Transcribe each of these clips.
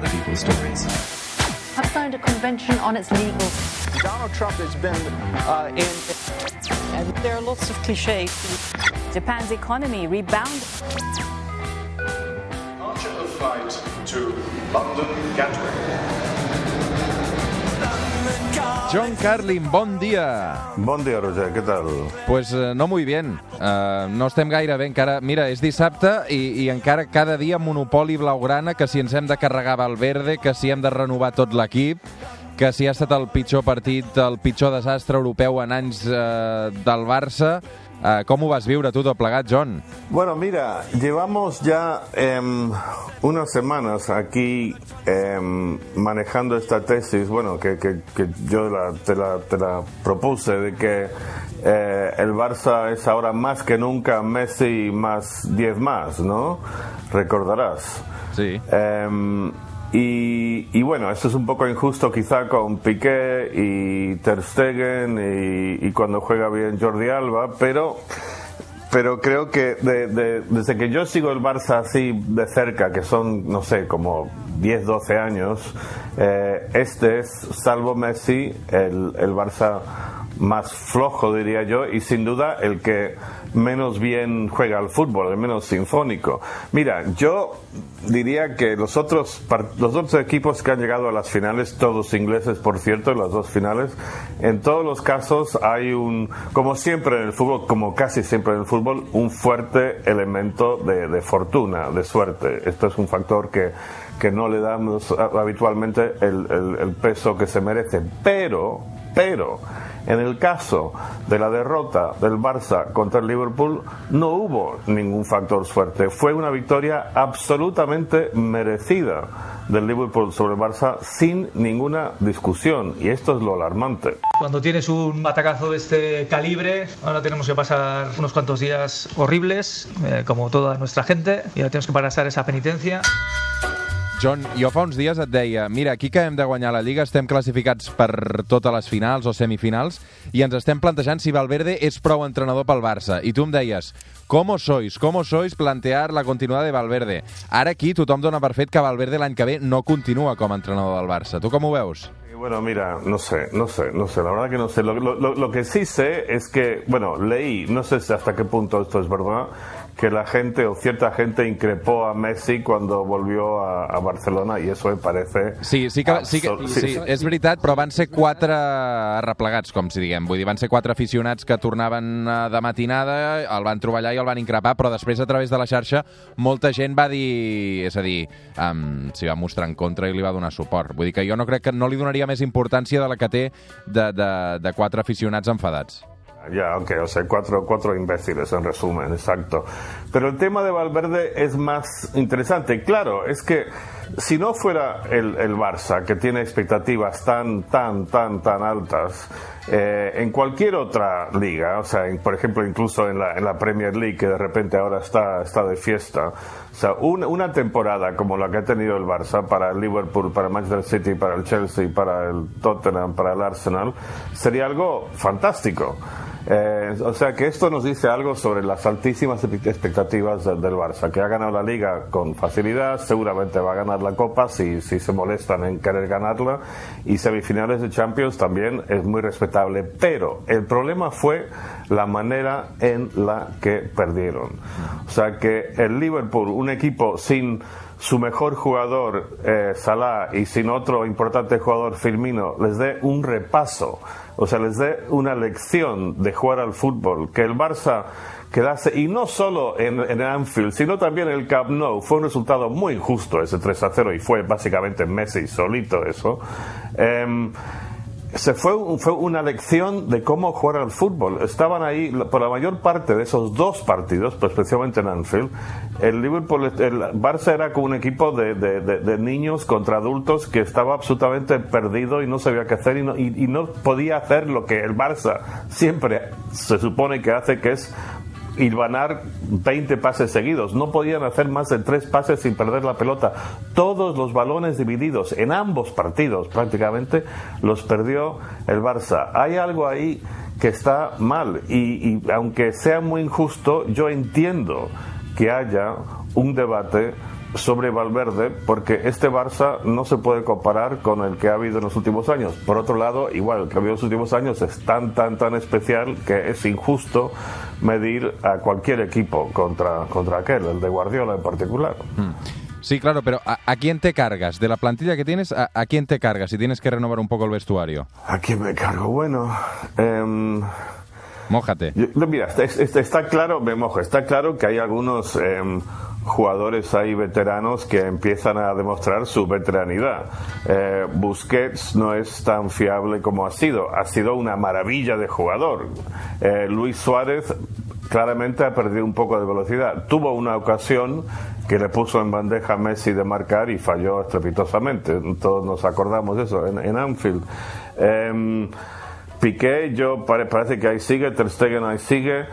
lot of people's stories. Have signed a convention on its legal. Donald Trump has been uh, in. And there are lots of cliches. Japan's economy rebounded. Departure of flight to London Gatwick. John Carlin, bon dia. Bon dia, Roger, què tal? Pues uh, no muy bien. Uh, no estem gaire bé encara. Mira, és dissabte i, i encara cada dia monopoli blaugrana, que si ens hem de carregar Valverde, que si hem de renovar tot l'equip, que si ha estat el pitjor partit, el pitjor desastre europeu en anys uh, del Barça. Uh, ¿Cómo vas viure tú todo plegat, John? Bueno, mira, llevamos ya eh, unas semanas aquí eh, manejando esta tesis, bueno, que, que, que yo la, te, la, te, la, propuse, de que eh, el Barça es ahora más que nunca Messi más 10 más, ¿no? Recordarás. Sí. Y, bueno, esto es un poco injusto quizá con Piqué y Ter Stegen y, cuando juega bien Jordi Alba, pero pero creo que de, desde que yo sigo el Barça así de cerca, que son, no sé, como 10, 12 años, eh, este es, salvo Messi, el, el Barça más flojo, diría yo, y sin duda el que menos bien juega al fútbol, el menos sinfónico. Mira, yo diría que los otros, los otros equipos que han llegado a las finales, todos ingleses por cierto, las dos finales, en todos los casos hay un, como siempre en el fútbol, como casi siempre en el fútbol, un fuerte elemento de, de fortuna, de suerte. Esto es un factor que, que no le damos habitualmente el, el peso que se merece. Pero, pero, en el caso de la derrota del Barça contra el Liverpool, no hubo ningún factor suerte. Fue una victoria absolutamente merecida del Liverpool sobre el Barça sin ninguna discusión. Y esto es lo alarmante. Cuando tienes un atacazo de este calibre, ahora tenemos que pasar unos cuantos días horribles, eh, como toda nuestra gente, y ahora tenemos que pasar esa penitencia. John, jo fa uns dies et deia mira, aquí que hem de guanyar la Lliga estem classificats per totes les finals o semifinals i ens estem plantejant si Valverde és prou entrenador pel Barça. I tu em deies, com sois? Com sois plantear la continuada de Valverde? Ara aquí tothom dona per fet que Valverde l'any que ve no continua com a entrenador del Barça. Tu com ho veus? Bueno, mira, no sé, no sé, no sé, la verdad que no sé. Lo, lo, lo que sí sé es que, bueno, leí, no sé hasta qué punto esto es verdad, que la gente o cierta gente increpó a Messi cuando volvió a, a Barcelona i eso me parece... Sí, sí que, sí, que, sí, sí, és veritat, però van ser quatre arreplegats, com si diguem. Vull dir, van ser quatre aficionats que tornaven eh, de matinada, el van trobar allà i el van increpar, però després a través de la xarxa molta gent va dir... És a dir, um, s'hi va mostrar en contra i li va donar suport. Vull dir que jo no crec que no li donaria més importància de la que té de, de, de quatre aficionats enfadats. Ya, ok, o sea, cuatro, cuatro imbéciles en resumen, exacto. Pero el tema de Valverde es más interesante. Claro, es que si no fuera el, el Barça, que tiene expectativas tan, tan, tan, tan altas, eh, en cualquier otra liga, o sea, en, por ejemplo, incluso en la, en la, Premier League, que de repente ahora está, está de fiesta, o sea, una, una temporada como la que ha tenido el Barça para el Liverpool, para Manchester City, para el Chelsea, para el Tottenham, para el Arsenal, sería algo fantástico. Eh, o sea que esto nos dice algo sobre las altísimas expectativas del, Barça, que ha ganado la liga con facilidad, seguramente va a ganar la Copa si, si se molestan en querer ganarla, y semifinales de Champions también es muy respetable, pero el problema fue la manera en la que perdieron. O sea que el Liverpool, un equipo sin su mejor jugador eh, Salah y sin otro importante jugador Firmino les dé un repaso, o sea, les dé una lección de jugar al fútbol, que el Barça quedase, y no solo en, en Anfield, sino también en el Camp Nou, fue un resultado muy injusto ese 3 a 0 y fue básicamente Messi solito eso. Eh, se fue, fue, una lección de cómo jugar al fútbol. Estaban ahí, por la mayor parte de esos dos partidos, pues especialmente en Anfield, el Liverpool, el Barça era como un equipo de, de, niños contra adultos que estaba absolutamente perdido y no sabía qué hacer y no, y no podía hacer lo que el Barça siempre se supone que hace, que es hilvanar 20 pases seguidos. No podían hacer más de tres pases sin perder la pelota. Todos los balones divididos en ambos partidos prácticamente los perdió el Barça. Hay algo ahí que está mal y, y aunque sea muy injusto, yo entiendo que haya un debate sobre Valverde porque este Barça no se puede comparar con el que ha habido en los últimos años. Por otro lado, igual, el que ha habido en los últimos años es tan, tan, tan especial que es injusto medir a cualquier equipo contra, contra aquel, el de Guardiola en particular. Mm. Sí, claro, pero ¿a, ¿a, quién te cargas? De la plantilla que tienes, ¿a, ¿a, quién te cargas si tienes que renovar un poco el vestuario? ¿A quién me cargo? Bueno... Eh... Mójate. Mira, está, claro, me mojo, está claro que hay algunos eh, jugadores ahí veteranos que empiezan a demostrar su veteranidad. Eh, Busquets no es tan fiable como ha sido, ha sido una maravilla de jugador. Eh, Luis Suárez claramente ha perdido un poco de velocidad. Tuvo una ocasión que le puso en bandeja a Messi de marcar y falló estrepitosamente. Todos nos acordamos de eso en, en Anfield. Piqué, yo parece que ahí sigue, Ter Stegen ahí sigue.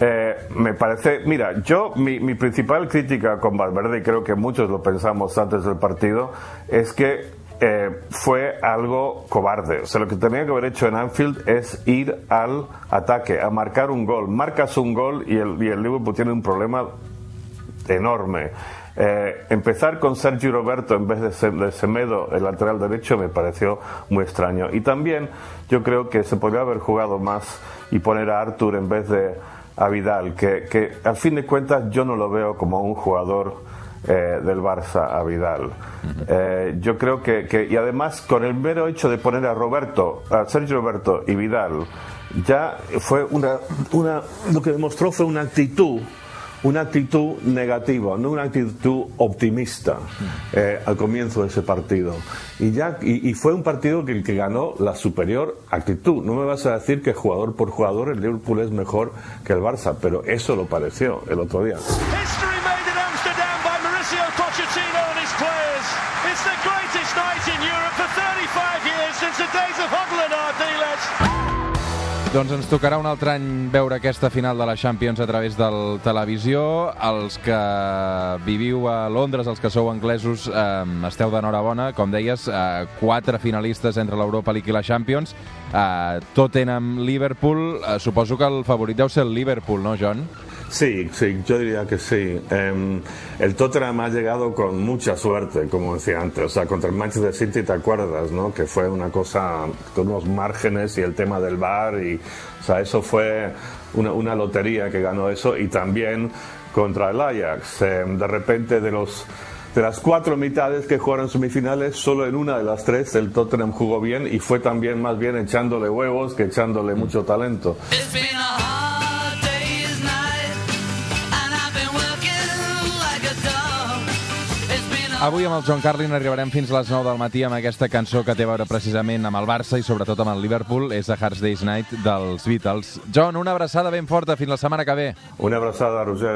Eh, me parece, mira, yo mi, mi, principal crítica con Valverde, y creo que muchos lo pensamos antes del partido, es que eh, fue algo cobarde. O sea, lo que tenía que haber hecho en Anfield es ir al ataque, a marcar un gol. Marcas un gol y el, y el Liverpool tiene un problema enorme. Eh, empezar con Sergio Roberto en vez de, Semedo, el lateral derecho, me pareció muy extraño. Y también yo creo que se podría haber jugado más y poner a Arthur en vez de a Vidal, que, que al fin de cuentas yo no lo veo como un jugador eh, del Barça a Vidal. Eh, yo creo que, que, y además con el mero hecho de poner a Roberto, a Sergio Roberto y Vidal, ya fue una, una lo que demostró fue una actitud una actitud negativa, no una actitud optimista eh, al comienzo de ese partido. Y, ya, y, y, fue un partido que el que ganó la superior actitud. No me vas a decir que jugador por jugador el Liverpool es mejor que el Barça, pero eso lo pareció el otro día. Doncs ens tocarà un altre any veure aquesta final de la Champions a través del televisió. Els que viviu a Londres, els que sou anglesos, eh, esteu d'enhorabona. Com deies, eh, quatre finalistes entre l'Europa League i la Champions. Eh, Tottenham, Liverpool. Eh, suposo que el favorit deu ser el Liverpool, no, John? Sí, sí, yo diría que sí. Eh, el Tottenham ha llegado con mucha suerte, como decía antes. O sea, contra el Manchester City, ¿te acuerdas, no? Que fue una cosa con unos márgenes y el tema del bar y, o sea, eso fue una, una lotería que ganó eso y también contra el Ajax. Eh, de repente de los de las cuatro mitades que jugaron semifinales, solo en una de las tres el Tottenham jugó bien y fue también más bien echándole huevos que echándole mucho talento. Avui amb el John Carlin arribarem fins a les 9 del matí amb aquesta cançó que té a veure precisament amb el Barça i sobretot amb el Liverpool, és a Hard Day's Night dels Beatles. John, una abraçada ben forta, fins la setmana que ve. Una abraçada, Roger.